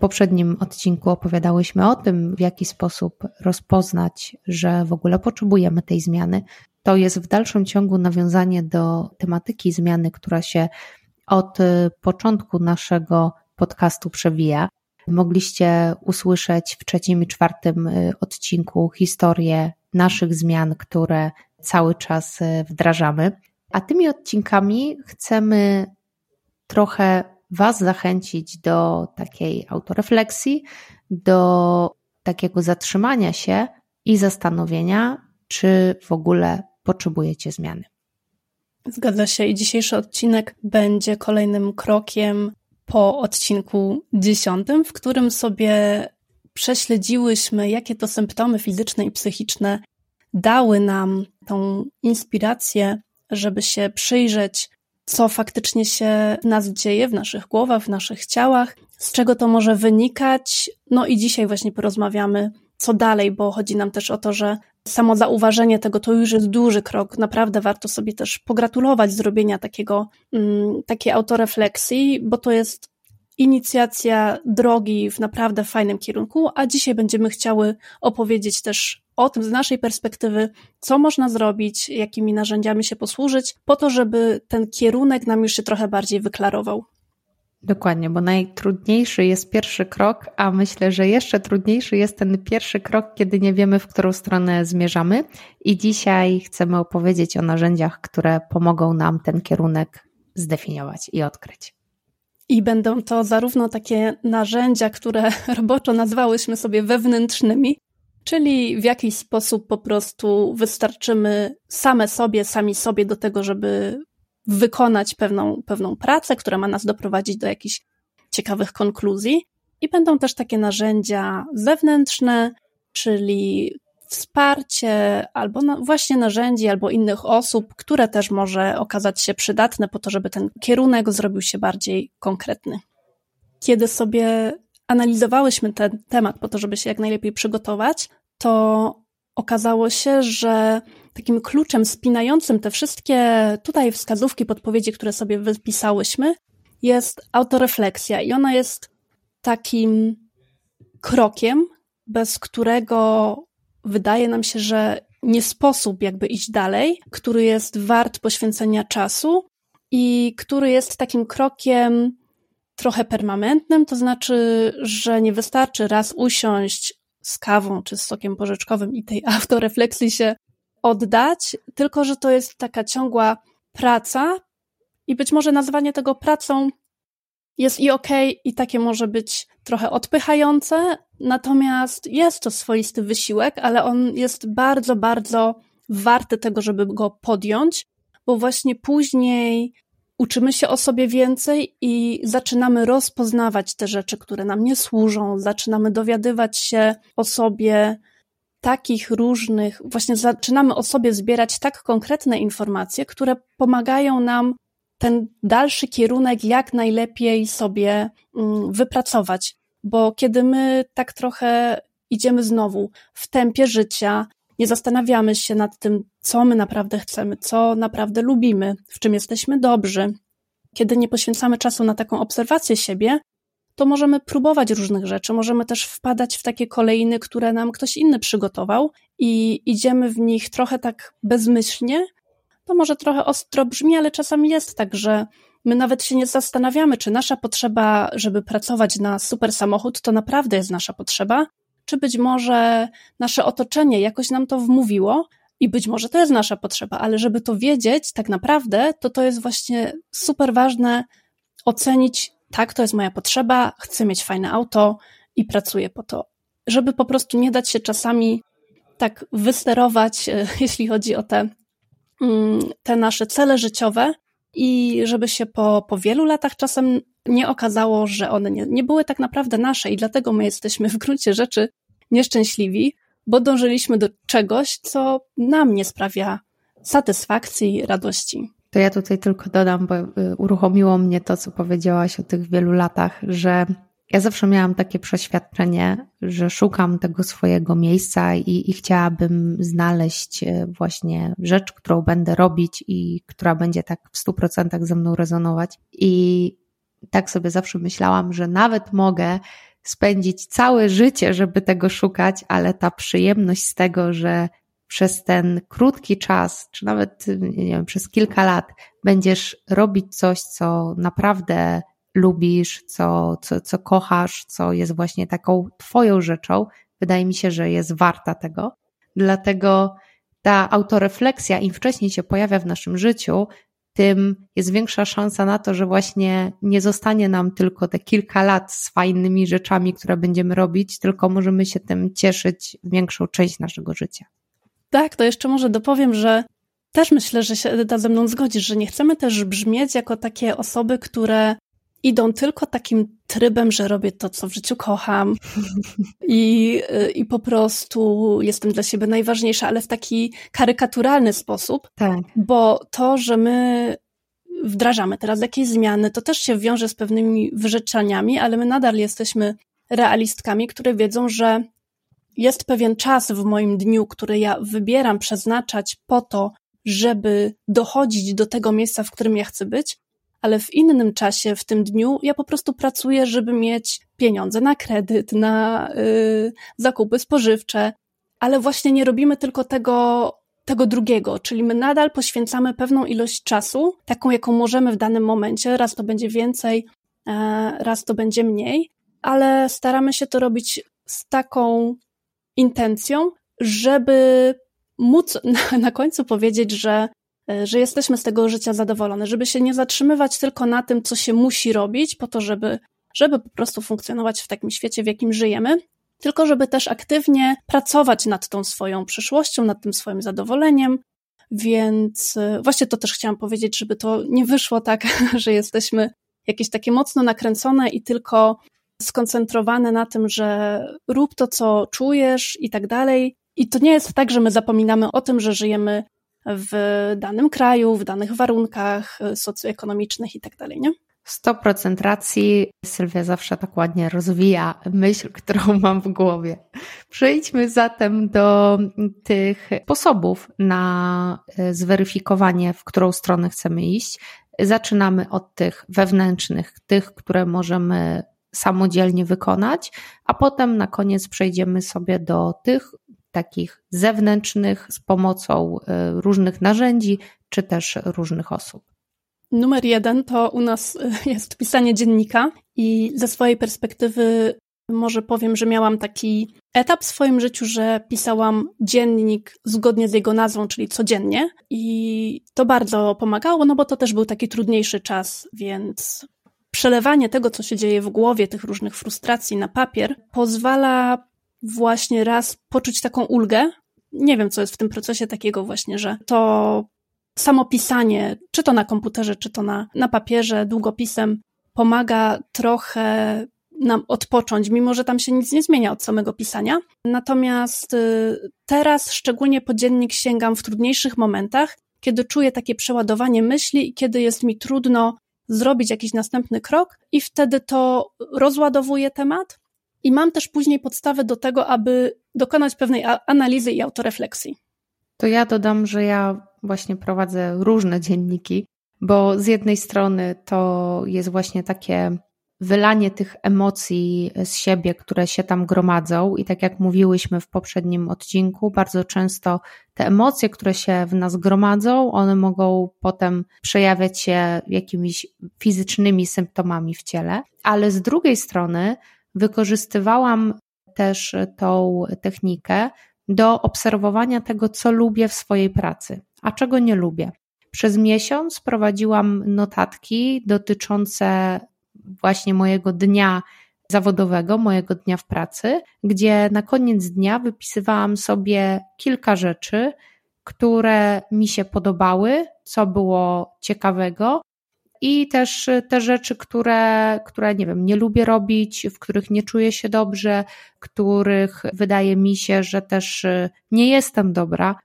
Poprzednim odcinku opowiadałyśmy o tym, w jaki sposób rozpoznać, że w ogóle potrzebujemy tej zmiany. To jest w dalszym ciągu nawiązanie do tematyki zmiany, która się od początku naszego podcastu przewija. Mogliście usłyszeć w trzecim i czwartym y, odcinku historię naszych zmian, które cały czas y, wdrażamy. A tymi odcinkami chcemy trochę Was zachęcić do takiej autorefleksji, do takiego zatrzymania się i zastanowienia, czy w ogóle potrzebujecie zmiany. Zgadza się i dzisiejszy odcinek będzie kolejnym krokiem po odcinku dziesiątym, w którym sobie prześledziłyśmy, jakie to symptomy fizyczne i psychiczne dały nam tą inspirację, żeby się przyjrzeć co faktycznie się w nas dzieje, w naszych głowach, w naszych ciałach, z czego to może wynikać. No i dzisiaj właśnie porozmawiamy, co dalej, bo chodzi nam też o to, że samo zauważenie tego to już jest duży krok. Naprawdę warto sobie też pogratulować zrobienia takiego, mm, takiej autorefleksji, bo to jest inicjacja drogi w naprawdę fajnym kierunku, a dzisiaj będziemy chciały opowiedzieć też o tym z naszej perspektywy, co można zrobić, jakimi narzędziami się posłużyć, po to, żeby ten kierunek nam już się trochę bardziej wyklarował. Dokładnie, bo najtrudniejszy jest pierwszy krok, a myślę, że jeszcze trudniejszy jest ten pierwszy krok, kiedy nie wiemy, w którą stronę zmierzamy. I dzisiaj chcemy opowiedzieć o narzędziach, które pomogą nam ten kierunek zdefiniować i odkryć. I będą to zarówno takie narzędzia, które roboczo nazwałyśmy sobie wewnętrznymi, czyli w jakiś sposób po prostu wystarczymy same sobie, sami sobie do tego, żeby wykonać pewną, pewną pracę, która ma nas doprowadzić do jakichś ciekawych konkluzji. I będą też takie narzędzia zewnętrzne, czyli wsparcie albo na, właśnie narzędzi, albo innych osób, które też może okazać się przydatne po to, żeby ten kierunek zrobił się bardziej konkretny. Kiedy sobie analizowałyśmy ten temat po to, żeby się jak najlepiej przygotować, to okazało się, że takim kluczem spinającym te wszystkie tutaj wskazówki, podpowiedzi, które sobie wypisałyśmy, jest autorefleksja. I ona jest takim krokiem, bez którego wydaje nam się, że nie sposób jakby iść dalej, który jest wart poświęcenia czasu i który jest takim krokiem trochę permanentnym, to znaczy, że nie wystarczy raz usiąść z kawą czy z sokiem porzeczkowym i tej autorefleksji się oddać, tylko że to jest taka ciągła praca i być może nazwanie tego pracą jest i okej, okay, i takie może być trochę odpychające, natomiast jest to swoisty wysiłek, ale on jest bardzo, bardzo warty tego, żeby go podjąć, bo właśnie później uczymy się o sobie więcej i zaczynamy rozpoznawać te rzeczy, które nam nie służą, zaczynamy dowiadywać się o sobie takich różnych, właśnie zaczynamy o sobie zbierać tak konkretne informacje, które pomagają nam ten dalszy kierunek jak najlepiej sobie mm, wypracować. Bo kiedy my tak trochę idziemy znowu w tempie życia, nie zastanawiamy się nad tym, co my naprawdę chcemy, co naprawdę lubimy, w czym jesteśmy dobrzy. Kiedy nie poświęcamy czasu na taką obserwację siebie, to możemy próbować różnych rzeczy, możemy też wpadać w takie kolejny, które nam ktoś inny przygotował i idziemy w nich trochę tak bezmyślnie. To może trochę ostro brzmi, ale czasami jest tak, że my nawet się nie zastanawiamy, czy nasza potrzeba, żeby pracować na super samochód, to naprawdę jest nasza potrzeba, czy być może nasze otoczenie jakoś nam to wmówiło i być może to jest nasza potrzeba, ale żeby to wiedzieć tak naprawdę, to to jest właśnie super ważne ocenić, tak, to jest moja potrzeba, chcę mieć fajne auto i pracuję po to. Żeby po prostu nie dać się czasami tak wysterować, e, jeśli chodzi o te, mm, te nasze cele życiowe, i żeby się po, po wielu latach czasem nie okazało, że one nie, nie były tak naprawdę nasze i dlatego my jesteśmy w gruncie rzeczy nieszczęśliwi, bo dążyliśmy do czegoś, co nam nie sprawia satysfakcji i radości. To ja tutaj tylko dodam, bo y, uruchomiło mnie to, co powiedziałaś o tych wielu latach, że ja zawsze miałam takie przeświadczenie, że szukam tego swojego miejsca i, i, chciałabym znaleźć y, właśnie rzecz, którą będę robić i która będzie tak w stu procentach ze mną rezonować. I tak sobie zawsze myślałam, że nawet mogę spędzić całe życie, żeby tego szukać, ale ta przyjemność z tego, że przez ten krótki czas, czy nawet nie wiem, przez kilka lat będziesz robić coś, co naprawdę lubisz, co, co, co kochasz, co jest właśnie taką Twoją rzeczą, wydaje mi się, że jest warta tego. Dlatego ta autorefleksja, im wcześniej się pojawia w naszym życiu, tym jest większa szansa na to, że właśnie nie zostanie nam tylko te kilka lat z fajnymi rzeczami, które będziemy robić, tylko możemy się tym cieszyć większą część naszego życia. Tak, to jeszcze może dopowiem, że też myślę, że się Edyta ze mną zgodzisz, że nie chcemy też brzmieć jako takie osoby, które idą tylko takim trybem, że robię to, co w życiu kocham i, i po prostu jestem dla siebie najważniejsza, ale w taki karykaturalny sposób, tak. bo to, że my wdrażamy teraz jakieś zmiany, to też się wiąże z pewnymi wyrzeczeniami, ale my nadal jesteśmy realistkami, które wiedzą, że jest pewien czas w moim dniu, który ja wybieram przeznaczać po to, żeby dochodzić do tego miejsca, w którym ja chcę być, ale w innym czasie, w tym dniu, ja po prostu pracuję, żeby mieć pieniądze na kredyt, na y, zakupy spożywcze, ale właśnie nie robimy tylko tego, tego drugiego, czyli my nadal poświęcamy pewną ilość czasu, taką jaką możemy w danym momencie, raz to będzie więcej, e, raz to będzie mniej, ale staramy się to robić z taką intencją, żeby móc na, na końcu powiedzieć, że że jesteśmy z tego życia zadowolone, żeby się nie zatrzymywać tylko na tym, co się musi robić, po to, żeby, żeby po prostu funkcjonować w takim świecie, w jakim żyjemy, tylko żeby też aktywnie pracować nad tą swoją przyszłością, nad tym swoim zadowoleniem. Więc e, właśnie to też chciałam powiedzieć, żeby to nie wyszło tak, że jesteśmy jakieś takie mocno nakręcone i tylko skoncentrowane na tym, że rób to, co czujesz i tak dalej. I to nie jest tak, że my zapominamy o tym, że żyjemy w danym kraju, w danych warunkach socjoekonomicznych i tak nie? 100% racji. Sylwia zawsze tak ładnie rozwija myśl, którą mam w głowie. Przejdźmy zatem do tych sposobów na e, zweryfikowanie, w którą stronę chcemy iść. Zaczynamy od tych wewnętrznych, tych, które możemy samodzielnie wykonać, a potem na koniec przejdziemy sobie do tych, takich zewnętrznych z pomocą y, różnych narzędzi czy też różnych osób. Numer jeden to u nas y, jest pisanie dziennika i ze swojej perspektywy może powiem, że miałam taki etap w swoim życiu, że pisałam dziennik zgodnie z jego nazwą, czyli codziennie i to bardzo pomagało, no bo to też był taki trudniejszy czas, więc przelewanie tego, co się dzieje w głowie, tych różnych frustracji na papier pozwala właśnie raz poczuć taką ulgę. Nie wiem, co jest w tym procesie takiego właśnie, że to samo pisanie, czy to na komputerze, czy to na, na papierze, długopisem, pomaga trochę nam odpocząć, mimo że tam się nic nie zmienia od samego pisania. Natomiast y, teraz, szczególnie po dziennik, sięgam w trudniejszych momentach, kiedy czuję takie przeładowanie myśli i kiedy jest mi trudno zrobić jakiś następny krok, i wtedy to rozładowuje temat i mam też później podstawę do tego, aby dokonać pewnej analizy i autorefleksji. To ja dodam, że ja właśnie prowadzę różne dzienniki, bo z jednej strony to jest właśnie takie wylanie tych emocji z siebie, które się tam gromadzą, i tak jak mówiłyśmy w poprzednim odcinku, bardzo często te emocje, które się w nas gromadzą, one mogą potem przejawiać się jakimiś fizycznymi symptomami w ciele, ale z drugiej strony wykorzystywałam też tą technikę do obserwowania tego, co lubię w swojej pracy, a czego nie lubię. Przez miesiąc prowadziłam notatki dotyczące właśnie mojego dnia zawodowego, mojego dnia w pracy, gdzie na koniec dnia wypisywałam sobie kilka rzeczy, które mi się podobały, co było ciekawego, i też te rzeczy, które, które nie wiem, nie lubię robić, w których nie czuję się dobrze, których wydaje mi się, że też nie jestem dobra.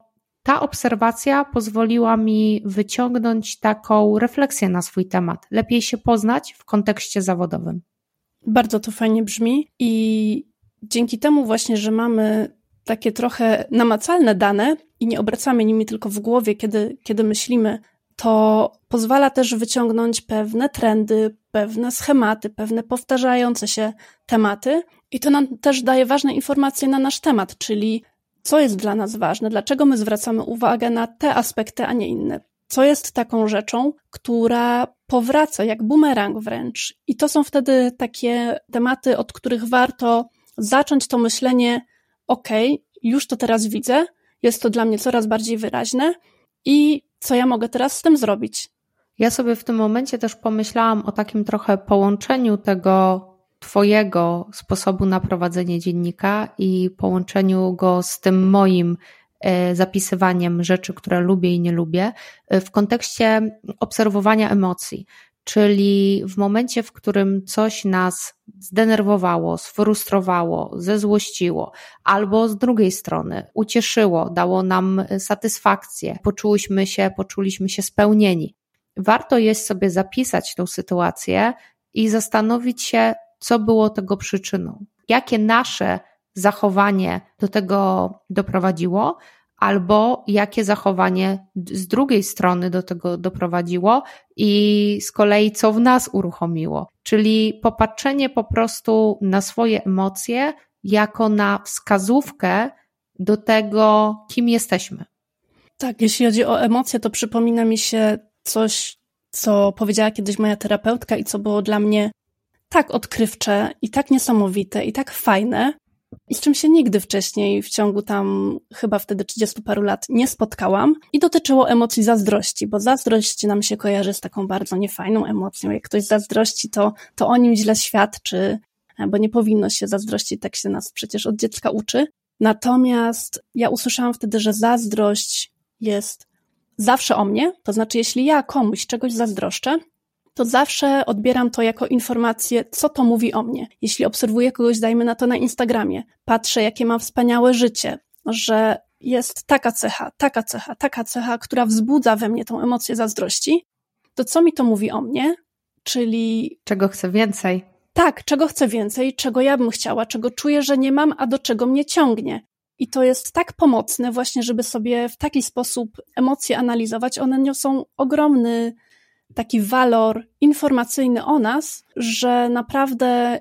Ta obserwacja pozwoliła mi wyciągnąć taką refleksję na swój temat, lepiej się poznać w kontekście zawodowym. Bardzo to fajnie brzmi i dzięki temu właśnie, że mamy takie trochę namacalne dane i nie obracamy nimi tylko w głowie, kiedy, kiedy myślimy, to pozwala też wyciągnąć pewne trendy, pewne schematy, pewne powtarzające się tematy. I to nam też daje ważne informacje na nasz temat, czyli co jest dla nas ważne, dlaczego my zwracamy uwagę na te aspekty, a nie inne. Co jest taką rzeczą, która powraca jak bumerang wręcz. I to są wtedy takie tematy, od których warto zacząć to myślenie, ok, już to teraz widzę, jest to dla mnie coraz bardziej wyraźne i co ja mogę teraz z tym zrobić? Ja sobie w tym momencie też pomyślałam o takim trochę połączeniu tego Twojego sposobu na prowadzenie dziennika i połączeniu go z tym moim e, zapisywaniem rzeczy, które lubię i nie lubię, e, w kontekście obserwowania emocji. Czyli w momencie, w którym coś nas zdenerwowało, sfrustrowało, zezłościło, albo z drugiej strony ucieszyło, dało nam satysfakcję, poczuliśmy się, poczuliśmy się spełnieni. Warto jest sobie zapisać tą sytuację i zastanowić się, co było tego przyczyną. Jakie nasze zachowanie do tego doprowadziło, albo jakie zachowanie z drugiej strony do tego doprowadziło i z kolei co w nas uruchomiło. Czyli popatrzenie po prostu na swoje emocje jako na wskazówkę do tego, kim jesteśmy. Tak, jeśli chodzi o emocje, to przypomina mi się coś, co powiedziała kiedyś moja terapeutka i co było dla mnie tak odkrywcze i tak niesamowite i tak fajne, z czym się nigdy wcześniej w ciągu tam chyba wtedy 30 paru lat nie spotkałam i dotyczyło emocji zazdrości, bo zazdrość nam się kojarzy z taką bardzo niefajną emocją. Jak ktoś zazdrości, to, to o nim źle świadczy, bo nie powinno się zazdrościć, tak się nas przecież od dziecka uczy. Natomiast ja usłyszałam wtedy, że zazdrość jest zawsze o mnie, to znaczy jeśli ja komuś czegoś zazdroszczę, to zawsze odbieram to jako informację, co to mówi o mnie. Jeśli obserwuję kogoś, dajmy na to na Instagramie, patrzę, jakie ma wspaniałe życie, że jest taka cecha, taka cecha, taka cecha, która wzbudza we mnie tą emocję zazdrości, to co mi to mówi o mnie? Czyli. Czego chcę więcej? Tak, czego chcę więcej, czego ja bym chciała, czego czuję, że nie mam, a do czego mnie ciągnie. I to jest tak pomocne, właśnie, żeby sobie w taki sposób emocje analizować. One niosą ogromny taki walor informacyjny o nas, że naprawdę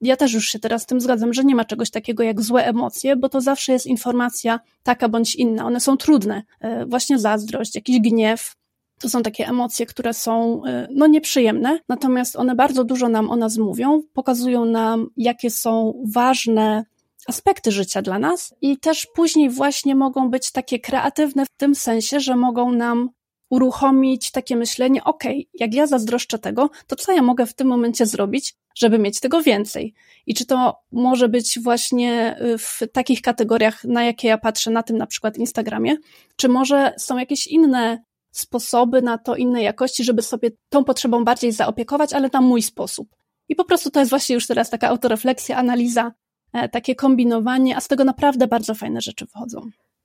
ja też już się teraz z tym zgadzam, że nie ma czegoś takiego jak złe emocje, bo to zawsze jest informacja taka bądź inna. One są trudne. E, właśnie zazdrość, jakiś gniew. To są takie emocje, które są e, no nieprzyjemne, natomiast one bardzo dużo nam o nas mówią, pokazują nam, jakie są ważne aspekty życia dla nas i też później właśnie mogą być takie kreatywne w tym sensie, że mogą nam uruchomić takie myślenie, ok, jak ja zazdroszczę tego, to co ja mogę w tym momencie zrobić, żeby mieć tego więcej? I czy to może być właśnie y, w takich kategoriach, na jakie ja patrzę na tym na przykład Instagramie, czy może są jakieś inne sposoby na to, inne jakości, żeby sobie tą potrzebą bardziej zaopiekować, ale na mój sposób. I po prostu to jest właśnie już teraz taka autorefleksja, analiza, e, takie kombinowanie, a z tego naprawdę bardzo fajne rzeczy wychodzą.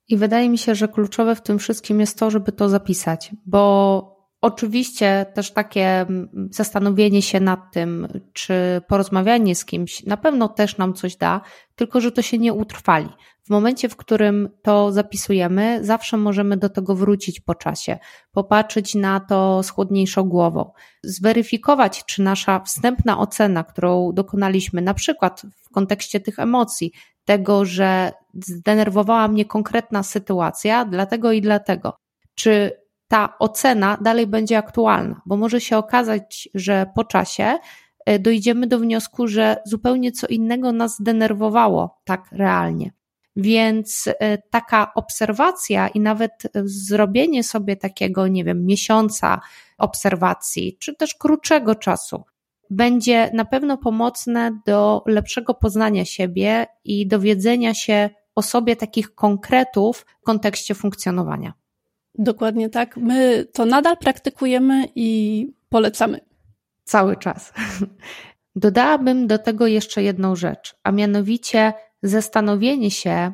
I wydaje mi się, że kluczowe w tym wszystkim jest to, żeby to zapisać, bo oczywiście też takie mm, zastanowienie się nad tym, czy porozmawianie z kimś na pewno też nam coś da, tylko że to się nie utrwali. W momencie, w którym to zapisujemy, zawsze możemy do tego wrócić po czasie, popatrzeć na to z chłodniejszą głową, zweryfikować, czy nasza wstępna ocena, którą dokonaliśmy, na przykład w kontekście tych emocji, tego, że zdenerwowała mnie konkretna sytuacja, dlatego i dlatego. Czy ta ocena dalej będzie aktualna? Bo może się okazać, że po czasie e, dojdziemy do wniosku, że zupełnie co innego nas zdenerwowało tak realnie. Więc e, taka obserwacja i nawet zrobienie sobie takiego, nie wiem, miesiąca obserwacji, czy też krótszego czasu, będzie na pewno pomocne do lepszego poznania siebie i dowiedzenia się o sobie takich konkretów w kontekście funkcjonowania. Dokładnie tak. My to nadal praktykujemy i polecamy. Cały czas. Dodałabym do tego jeszcze jedną rzecz, a mianowicie zastanowienie się,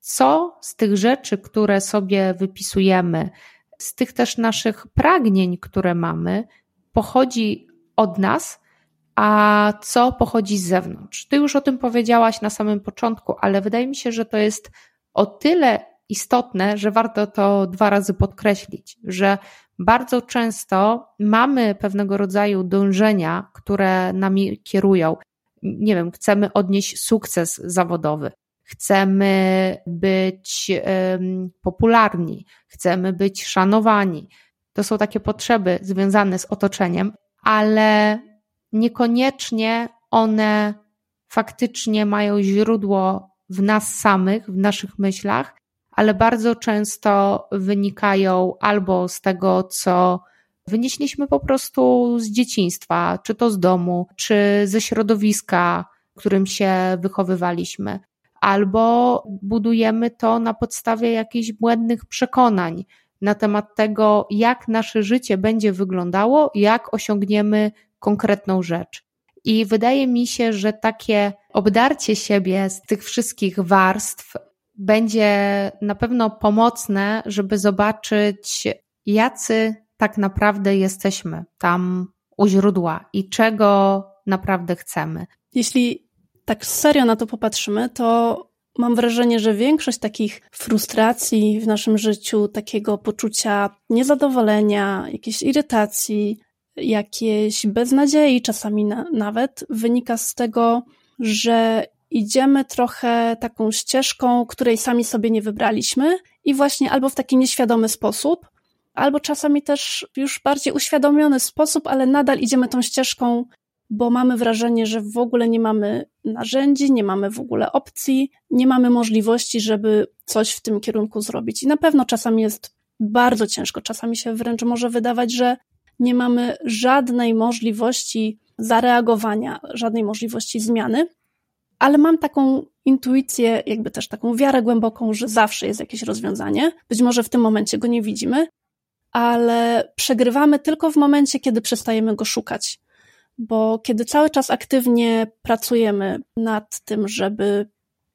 co z tych rzeczy, które sobie wypisujemy, z tych też naszych pragnień, które mamy, pochodzi od nas, a co pochodzi z zewnątrz. Ty już o tym powiedziałaś na samym początku, ale wydaje mi się, że to jest o tyle istotne, że warto to dwa razy podkreślić, że bardzo często mamy pewnego rodzaju dążenia, które nami kierują. Nie wiem, chcemy odnieść sukces zawodowy, chcemy być popularni, chcemy być szanowani. To są takie potrzeby związane z otoczeniem, ale niekoniecznie one faktycznie mają źródło w nas samych, w naszych myślach, ale bardzo często wynikają albo z tego, co wynieśliśmy po prostu z dzieciństwa, czy to z domu, czy ze środowiska, w którym się wychowywaliśmy, albo budujemy to na podstawie jakichś błędnych przekonań na temat tego, jak nasze życie będzie wyglądało, jak osiągniemy konkretną rzecz. I wydaje mi się, że takie obdarcie siebie z tych wszystkich warstw będzie na pewno pomocne, żeby zobaczyć, jacy tak naprawdę jesteśmy tam u źródła i czego naprawdę chcemy. Jeśli tak serio na to popatrzymy, to mam wrażenie, że większość takich frustracji w naszym życiu, takiego poczucia niezadowolenia, jakiejś irytacji, jakiejś beznadziei czasami na, nawet wynika z tego, że idziemy trochę taką ścieżką, której sami sobie nie wybraliśmy i właśnie albo w taki nieświadomy sposób, albo czasami też już bardziej uświadomiony sposób, ale nadal idziemy tą ścieżką, bo mamy wrażenie, że w ogóle nie mamy narzędzi, nie mamy w ogóle opcji, nie mamy możliwości, żeby coś w tym kierunku zrobić. I na pewno czasami jest bardzo ciężko, czasami się wręcz może wydawać, że nie mamy żadnej możliwości zareagowania, żadnej możliwości zmiany, ale mam taką intuicję, jakby też taką wiarę głęboką, że zawsze jest jakieś rozwiązanie. Być może w tym momencie go nie widzimy, ale przegrywamy tylko w momencie, kiedy przestajemy go szukać. Bo kiedy cały czas aktywnie pracujemy nad tym, żeby,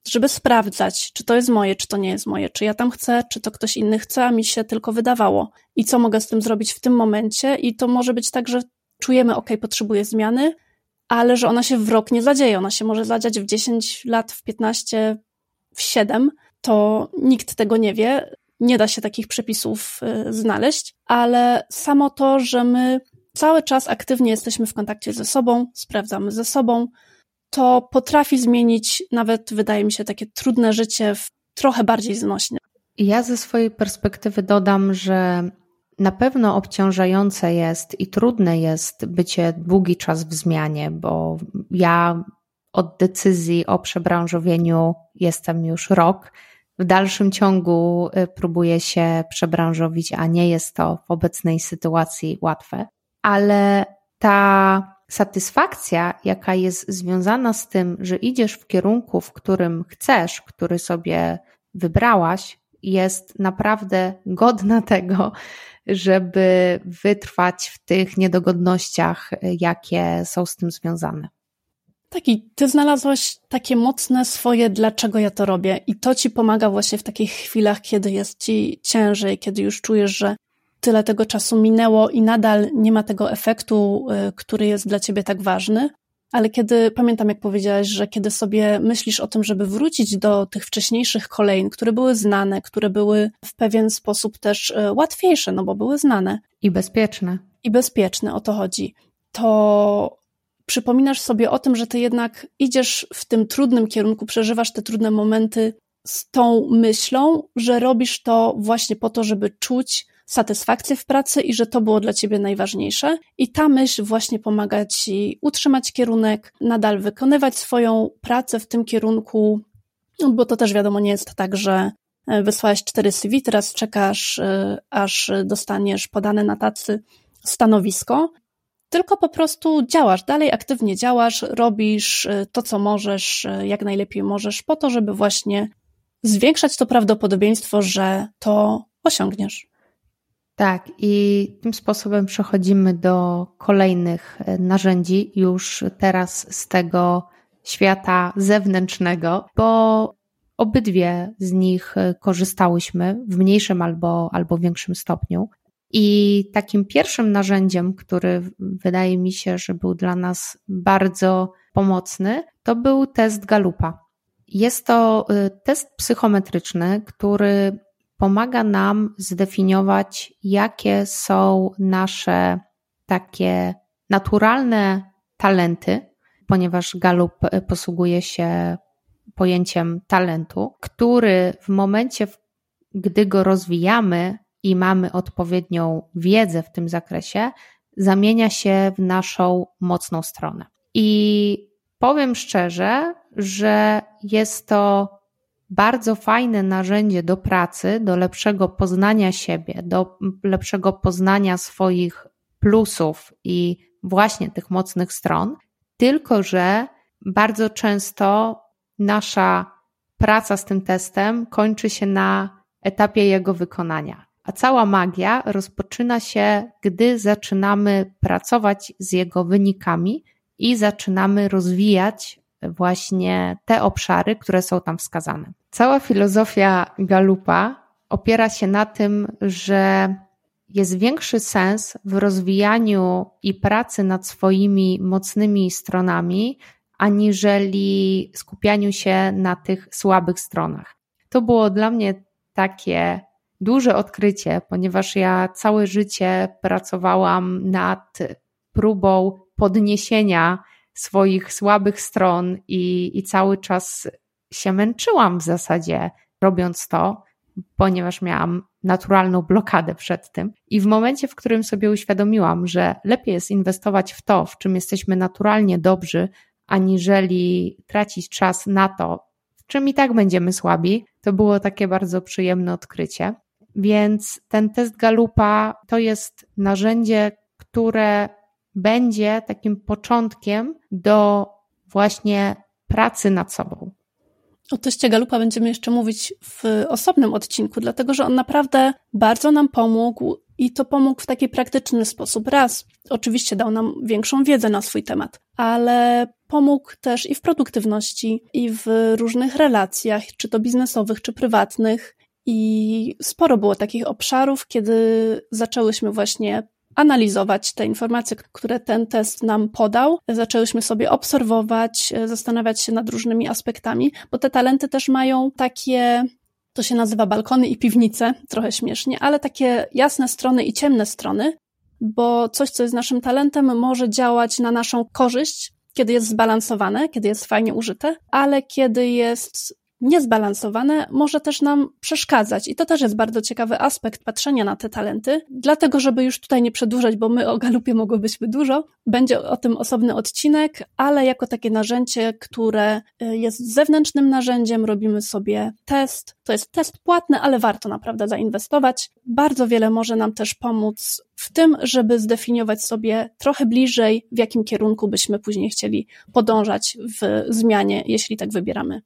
żeby sprawdzać, czy to jest moje, czy to nie jest moje, czy ja tam chcę, czy to ktoś inny chce, a mi się tylko wydawało, i co mogę z tym zrobić w tym momencie, i to może być tak, że czujemy, ok, potrzebuję zmiany, ale że ona się w rok nie zadzieje. Ona się może zadziać w 10 lat, w 15, w 7. To nikt tego nie wie. Nie da się takich przepisów y, znaleźć, ale samo to, że my cały czas aktywnie jesteśmy w kontakcie ze sobą, sprawdzamy ze sobą, to potrafi zmienić nawet, wydaje mi się, takie trudne życie w trochę bardziej znośne. Ja ze swojej perspektywy dodam, że na pewno obciążające jest i trudne jest bycie długi czas w zmianie, bo ja od decyzji o przebranżowieniu jestem już rok. W dalszym ciągu y, próbuję się przebranżowić, a nie jest to w obecnej sytuacji łatwe, ale ta satysfakcja, jaka jest związana z tym, że idziesz w kierunku, w którym chcesz, który sobie wybrałaś, jest naprawdę godna tego, żeby wytrwać w tych niedogodnościach, jakie są z tym związane. Taki, ty znalazłaś takie mocne swoje, dlaczego ja to robię, i to ci pomaga właśnie w takich chwilach, kiedy jest ci ciężej, kiedy już czujesz, że tyle tego czasu minęło i nadal nie ma tego efektu, y, który jest dla ciebie tak ważny. Ale kiedy, pamiętam jak powiedziałaś, że kiedy sobie myślisz o tym, żeby wrócić do tych wcześniejszych kolejn, które były znane, które były w pewien sposób też e, łatwiejsze, no bo były znane. I bezpieczne. I bezpieczne, o to chodzi. To przypominasz sobie o tym, że ty jednak idziesz w tym trudnym kierunku, przeżywasz te trudne momenty z tą myślą, że robisz to właśnie po to, żeby czuć satysfakcję w pracy i że to było dla ciebie najważniejsze. I ta myśl właśnie pomaga ci utrzymać kierunek, nadal wykonywać swoją pracę w tym kierunku, no bo to też wiadomo, nie jest tak, że e, wysłałeś cztery CV, teraz czekasz, e, aż dostaniesz podane na tacy stanowisko, tylko po prostu działasz, dalej aktywnie działasz, robisz e, to, co możesz, jak najlepiej możesz, po to, żeby właśnie zwiększać to prawdopodobieństwo, że to osiągniesz. Tak, i tym sposobem przechodzimy do kolejnych e, narzędzi już teraz z tego świata zewnętrznego, bo obydwie z nich e, korzystałyśmy w mniejszym albo, albo większym stopniu. I takim pierwszym narzędziem, który wydaje mi się, że był dla nas bardzo pomocny, to był test Galupa. Jest to e, test psychometryczny, który pomaga nam zdefiniować, jakie są nasze takie naturalne talenty, ponieważ Galup posługuje się pojęciem talentu, który w momencie, gdy go rozwijamy i mamy odpowiednią wiedzę w tym zakresie, zamienia się w naszą mocną stronę. I powiem szczerze, że jest to bardzo fajne narzędzie do pracy, do lepszego poznania siebie, do lepszego poznania swoich plusów i właśnie tych mocnych stron, tylko że bardzo często nasza praca z tym testem kończy się na etapie jego wykonania. A cała magia rozpoczyna się, gdy zaczynamy pracować z jego wynikami i zaczynamy rozwijać właśnie te obszary, które są tam wskazane. Cała filozofia Galupa opiera się na tym, że jest większy sens w rozwijaniu i pracy nad swoimi mocnymi stronami, aniżeli skupianiu się na tych słabych stronach. To było dla mnie takie duże odkrycie, ponieważ ja całe życie pracowałam nad próbą podniesienia swoich słabych stron i, i cały czas się męczyłam w zasadzie robiąc to, ponieważ miałam naturalną blokadę przed tym. I w momencie, w którym sobie uświadomiłam, że lepiej jest inwestować w to, w czym jesteśmy naturalnie dobrzy, aniżeli tracić czas na to, w czym i tak będziemy słabi, to było takie bardzo przyjemne odkrycie. Więc ten test Galupa to jest narzędzie, które będzie takim początkiem do właśnie pracy nad sobą. O teście Galupa będziemy jeszcze mówić w osobnym odcinku, dlatego że on naprawdę bardzo nam pomógł i to pomógł w taki praktyczny sposób. Raz, oczywiście dał nam większą wiedzę na swój temat, ale pomógł też i w produktywności, i w różnych relacjach, czy to biznesowych, czy prywatnych. I sporo było takich obszarów, kiedy zaczęłyśmy właśnie analizować te informacje, które ten test nam podał. Zaczęłyśmy sobie obserwować, zastanawiać się nad różnymi aspektami, bo te talenty też mają takie to się nazywa balkony i piwnice, trochę śmiesznie, ale takie jasne strony i ciemne strony, bo coś, co jest naszym talentem, może działać na naszą korzyść, kiedy jest zbalansowane, kiedy jest fajnie użyte, ale kiedy jest niezbalansowane może też nam przeszkadzać. I to też jest bardzo ciekawy aspekt patrzenia na te talenty. Dlatego, żeby już tutaj nie przedłużać, bo my o galupie mogłybyśmy dużo, będzie o tym osobny odcinek, ale jako takie narzędzie, które y, jest zewnętrznym narzędziem, robimy sobie test. To jest test płatny, ale warto naprawdę zainwestować. Bardzo wiele może nam też pomóc w tym, żeby zdefiniować sobie trochę bliżej, w jakim kierunku byśmy później chcieli podążać w zmianie, jeśli tak wybieramy.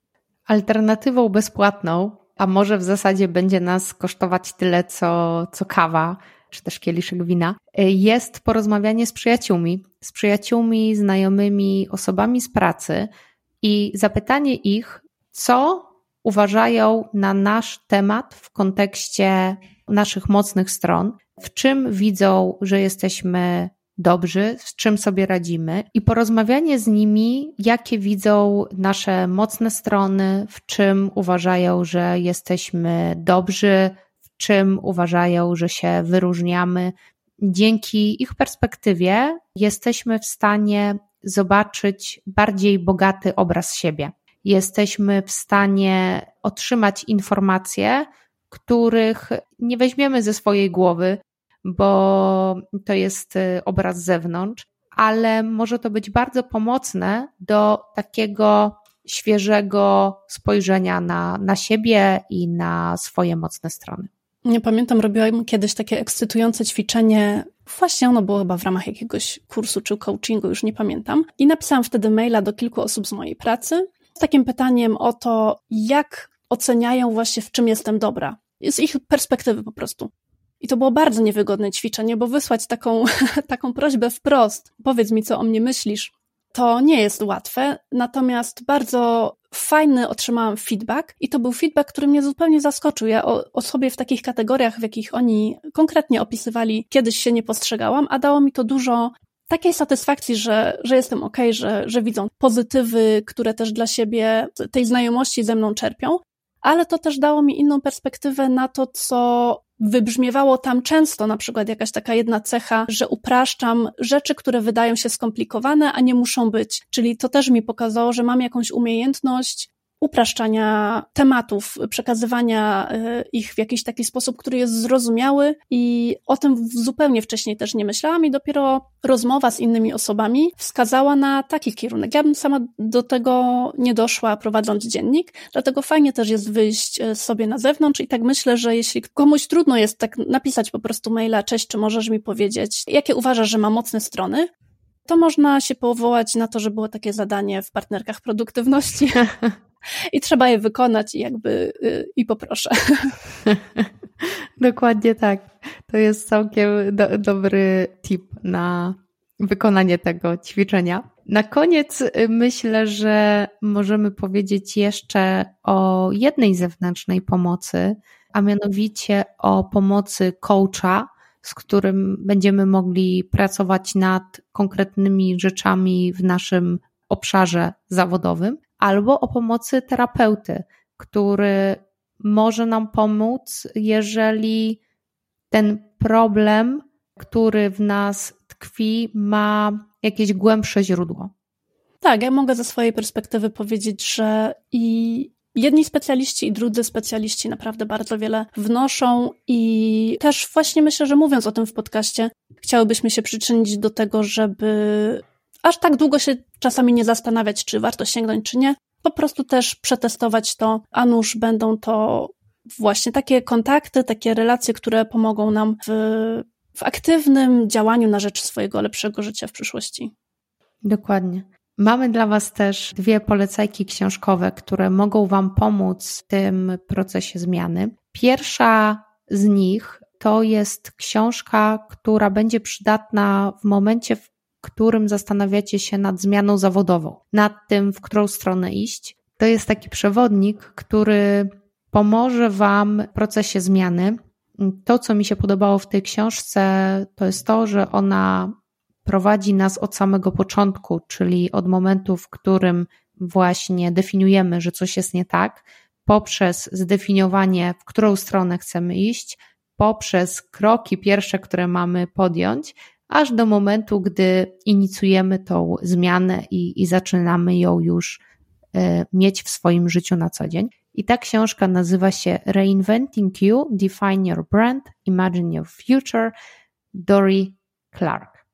Alternatywą bezpłatną, a może w zasadzie będzie nas kosztować tyle, co, co kawa, czy też kieliszek wina, jest porozmawianie z przyjaciółmi, z przyjaciółmi, znajomymi, osobami z pracy. I zapytanie ich, co uważają na nasz temat w kontekście naszych mocnych stron, w czym widzą, że jesteśmy dobrzy, z czym sobie radzimy i porozmawianie z nimi, jakie widzą nasze mocne strony, w czym uważają, że jesteśmy dobrzy, w czym uważają, że się wyróżniamy. Dzięki ich perspektywie jesteśmy w stanie zobaczyć bardziej bogaty obraz siebie. Jesteśmy w stanie otrzymać informacje, których nie weźmiemy ze swojej głowy, bo to jest y, obraz z zewnątrz, ale może to być bardzo pomocne do takiego świeżego spojrzenia na, na siebie i na swoje mocne strony. Nie pamiętam, robiłam kiedyś takie ekscytujące ćwiczenie. Właśnie ono było chyba w ramach jakiegoś kursu czy coachingu, już nie pamiętam. I napisałam wtedy maila do kilku osób z mojej pracy z takim pytaniem o to, jak oceniają właśnie, w czym jestem dobra. Z ich perspektywy po prostu. I to było bardzo niewygodne ćwiczenie, bo wysłać taką, taką prośbę wprost, powiedz mi, co o mnie myślisz, to nie jest łatwe. Natomiast bardzo fajny otrzymałam feedback i to był feedback, który mnie zupełnie zaskoczył. Ja o, o, sobie w takich kategoriach, w jakich oni konkretnie opisywali, kiedyś się nie postrzegałam, a dało mi to dużo takiej satysfakcji, że, że jestem ok, że, że widzą pozytywy, które też dla siebie tej znajomości ze mną czerpią, ale to też dało mi inną perspektywę na to, co wybrzmiewało tam często, na przykład jakaś taka jedna cecha, że upraszczam rzeczy, które wydają się skomplikowane, a nie muszą być. Czyli to też mi pokazało, że mam jakąś umiejętność upraszczania tematów, przekazywania y, ich w jakiś taki sposób, który jest zrozumiały i o tym zupełnie wcześniej też nie myślałam i dopiero rozmowa z innymi osobami wskazała na taki kierunek. Ja bym sama do tego nie doszła prowadząc dziennik, dlatego fajnie też jest wyjść y, sobie na zewnątrz i tak myślę, że jeśli komuś trudno jest tak napisać po prostu maila, cześć, czy możesz mi powiedzieć, jakie uważasz, że ma mocne strony, to można się powołać na to, że było takie zadanie w partnerkach produktywności. i trzeba je wykonać i jakby y, i poproszę. Dokładnie tak. To jest całkiem do, dobry tip na wykonanie tego ćwiczenia. Na koniec y, myślę, że możemy powiedzieć jeszcze o jednej zewnętrznej pomocy, a mianowicie o pomocy coacha, z którym będziemy mogli pracować nad konkretnymi rzeczami w naszym obszarze zawodowym albo o pomocy terapeuty, który może nam pomóc, jeżeli ten problem, który w nas tkwi, ma jakieś głębsze źródło. Tak, ja mogę ze swojej perspektywy powiedzieć, że i jedni specjaliści i drudzy specjaliści naprawdę bardzo wiele wnoszą i też właśnie myślę, że mówiąc o tym w podcaście, chciałybyśmy się przyczynić do tego, żeby aż tak długo się czasami nie zastanawiać, czy warto sięgnąć, czy nie. Po prostu też przetestować to, a nuż będą to właśnie takie kontakty, takie relacje, które pomogą nam w, w aktywnym działaniu na rzecz swojego lepszego życia w przyszłości. Dokładnie. Mamy dla Was też dwie polecajki książkowe, które mogą Wam pomóc w tym procesie zmiany. Pierwsza z nich to jest książka, która będzie przydatna w momencie, w którym zastanawiacie się nad zmianą zawodową, nad tym, w którą stronę iść. To jest taki przewodnik, który pomoże Wam w procesie zmiany. To, co mi się podobało w tej książce, to jest to, że ona prowadzi nas od samego początku, czyli od momentu, w którym właśnie definiujemy, że coś jest nie tak, poprzez zdefiniowanie, w którą stronę chcemy iść, poprzez kroki pierwsze, które mamy podjąć, aż do momentu, gdy inicjujemy tą zmianę i, i zaczynamy ją już e, mieć w swoim życiu na co dzień. I ta książka nazywa się Reinventing You, Define Your Brand, Imagine Your Future, Dory Clark.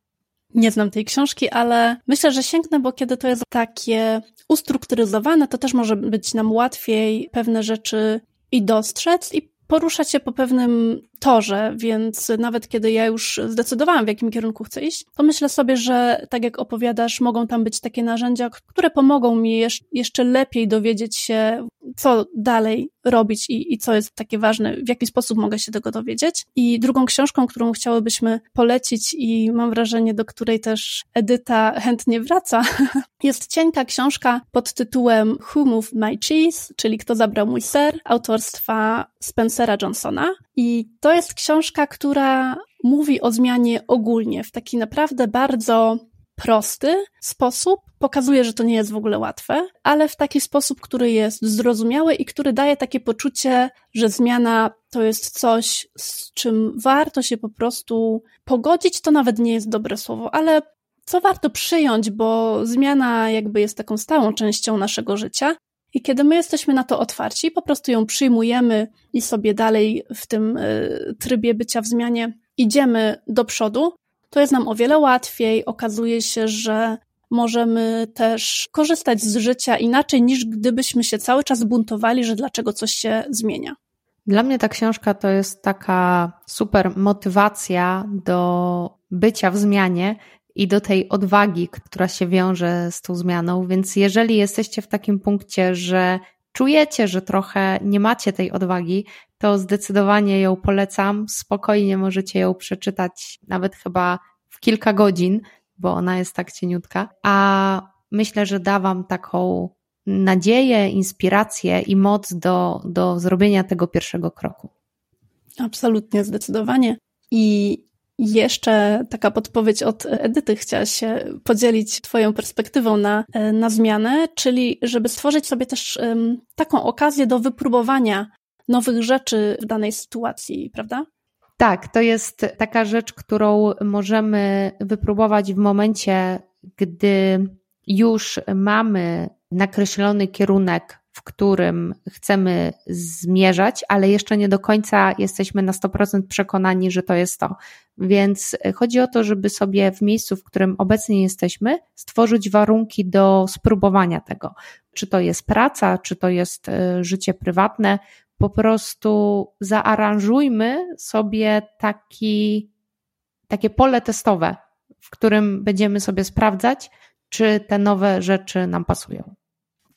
Nie znam tej książki, ale myślę, że sięgnę, bo kiedy to jest takie ustrukturyzowane, to też może być nam łatwiej pewne rzeczy i dostrzec i poruszać się po pewnym torze, więc nawet kiedy ja już zdecydowałam, w jakim kierunku chcę iść, to myślę sobie, że tak jak opowiadasz, mogą tam być takie narzędzia, które pomogą mi jeszcze lepiej dowiedzieć się, co dalej robić i, i co jest takie ważne, w jaki sposób mogę się tego dowiedzieć. I drugą książką, którą chciałybyśmy polecić i mam wrażenie, do której też Edyta chętnie wraca, jest cienka książka pod tytułem Who Moved My Cheese, czyli Kto zabrał mój ser, autorstwa Spencera Johnsona. I to jest książka, która mówi o zmianie ogólnie, w taki naprawdę bardzo prosty sposób. Pokazuje, że to nie jest w ogóle łatwe, ale w taki sposób, który jest zrozumiały i który daje takie poczucie, że zmiana to jest coś, z czym warto się po prostu pogodzić. To nawet nie jest dobre słowo, ale co warto przyjąć, bo zmiana jakby jest taką stałą częścią naszego życia. I kiedy my jesteśmy na to otwarci, po prostu ją przyjmujemy i sobie dalej w tym y, trybie bycia w zmianie idziemy do przodu, to jest nam o wiele łatwiej. Okazuje się, że możemy też korzystać z życia inaczej niż gdybyśmy się cały czas buntowali, że dlaczego coś się zmienia. Dla mnie ta książka to jest taka super motywacja do bycia w zmianie i do tej odwagi, która się wiąże z tą zmianą. Więc jeżeli jesteście w takim punkcie, że czujecie, że trochę nie macie tej odwagi, to zdecydowanie ją polecam. Spokojnie możecie ją przeczytać nawet chyba w kilka godzin, bo ona jest tak cieniutka. A myślę, że da Wam taką nadzieję, inspirację i moc do, do zrobienia tego pierwszego kroku. Absolutnie, zdecydowanie. I jeszcze taka podpowiedź od Edyty. Chciałaś się podzielić Twoją perspektywą na, na zmianę, czyli żeby stworzyć sobie też um, taką okazję do wypróbowania nowych rzeczy w danej sytuacji, prawda? Tak, to jest taka rzecz, którą możemy wypróbować w momencie, gdy już mamy nakreślony kierunek, w którym chcemy zmierzać, ale jeszcze nie do końca jesteśmy na 100% przekonani, że to jest to. Więc chodzi o to, żeby sobie w miejscu, w którym obecnie jesteśmy, stworzyć warunki do spróbowania tego. Czy to jest praca, czy to jest e, życie prywatne, po prostu zaaranżujmy sobie taki, takie pole testowe, w którym będziemy sobie sprawdzać, czy te nowe rzeczy nam pasują.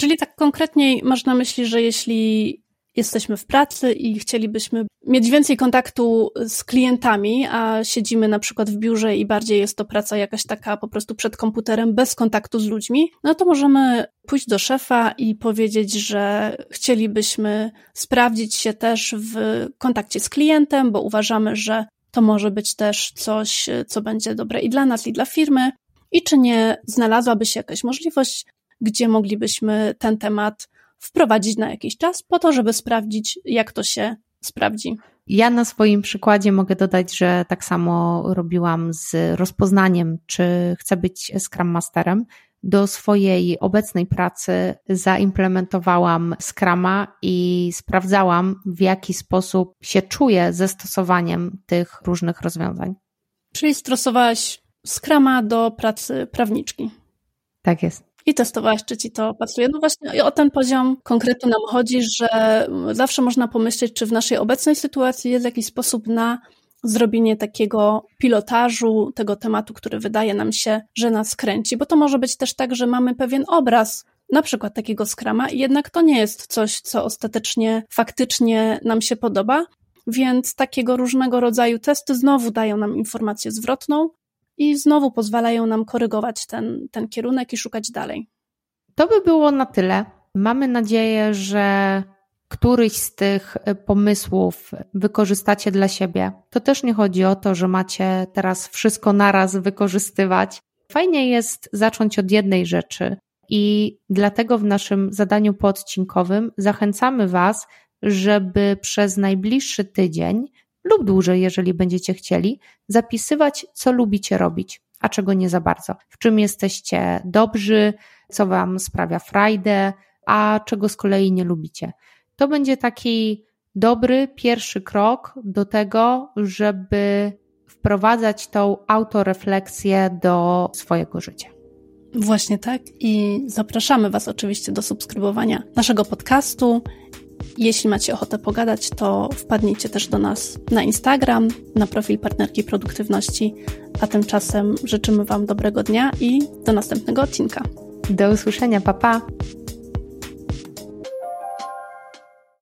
Czyli tak konkretniej masz na myśli, że jeśli jesteśmy w pracy i chcielibyśmy mieć więcej kontaktu z klientami, a siedzimy na przykład w biurze i bardziej jest to praca jakaś taka po prostu przed komputerem bez kontaktu z ludźmi, no to możemy pójść do szefa i powiedzieć, że chcielibyśmy sprawdzić się też w kontakcie z klientem, bo uważamy, że to może być też coś, co będzie dobre i dla nas, i dla firmy. I czy nie znalazłaby się jakaś możliwość, gdzie moglibyśmy ten temat wprowadzić na jakiś czas, po to, żeby sprawdzić, jak to się sprawdzi. Ja na swoim przykładzie mogę dodać, że tak samo robiłam z rozpoznaniem, czy chcę być Scrum Masterem. Do swojej obecnej pracy zaimplementowałam Scrama i sprawdzałam, w jaki sposób się czuję ze stosowaniem tych różnych rozwiązań. Czyli stosowałaś Scrama do pracy prawniczki. Tak jest i testowałaś, czy ci to pasuje. No właśnie o ten poziom konkretu nam chodzi, że zawsze można pomyśleć, czy w naszej obecnej sytuacji jest jakiś sposób na zrobienie takiego pilotażu tego tematu, który wydaje nam się, że nas kręci, bo to może być też tak, że mamy pewien obraz na przykład takiego skrama i jednak to nie jest coś, co ostatecznie faktycznie nam się podoba, więc takiego różnego rodzaju testy znowu dają nam informację zwrotną, i znowu pozwalają nam korygować ten, ten kierunek i szukać dalej. To by było na tyle. Mamy nadzieję, że któryś z tych pomysłów wykorzystacie dla siebie. To też nie chodzi o to, że macie teraz wszystko naraz wykorzystywać. Fajnie jest zacząć od jednej rzeczy i dlatego w naszym zadaniu pododcinkowym zachęcamy Was, żeby przez najbliższy tydzień lub dłużej, jeżeli będziecie chcieli, zapisywać, co lubicie robić, a czego nie za bardzo. W czym jesteście dobrzy, co Wam sprawia frajdę, a czego z kolei nie lubicie. To będzie taki dobry pierwszy krok do tego, żeby wprowadzać tą autorefleksję do swojego życia. Właśnie tak i zapraszamy Was oczywiście do subskrybowania naszego podcastu jeśli macie ochotę pogadać, to wpadnijcie też do nas na Instagram, na profil Partnerki Produktywności, a tymczasem życzymy Wam dobrego dnia i do następnego odcinka. Do usłyszenia, papa. Pa.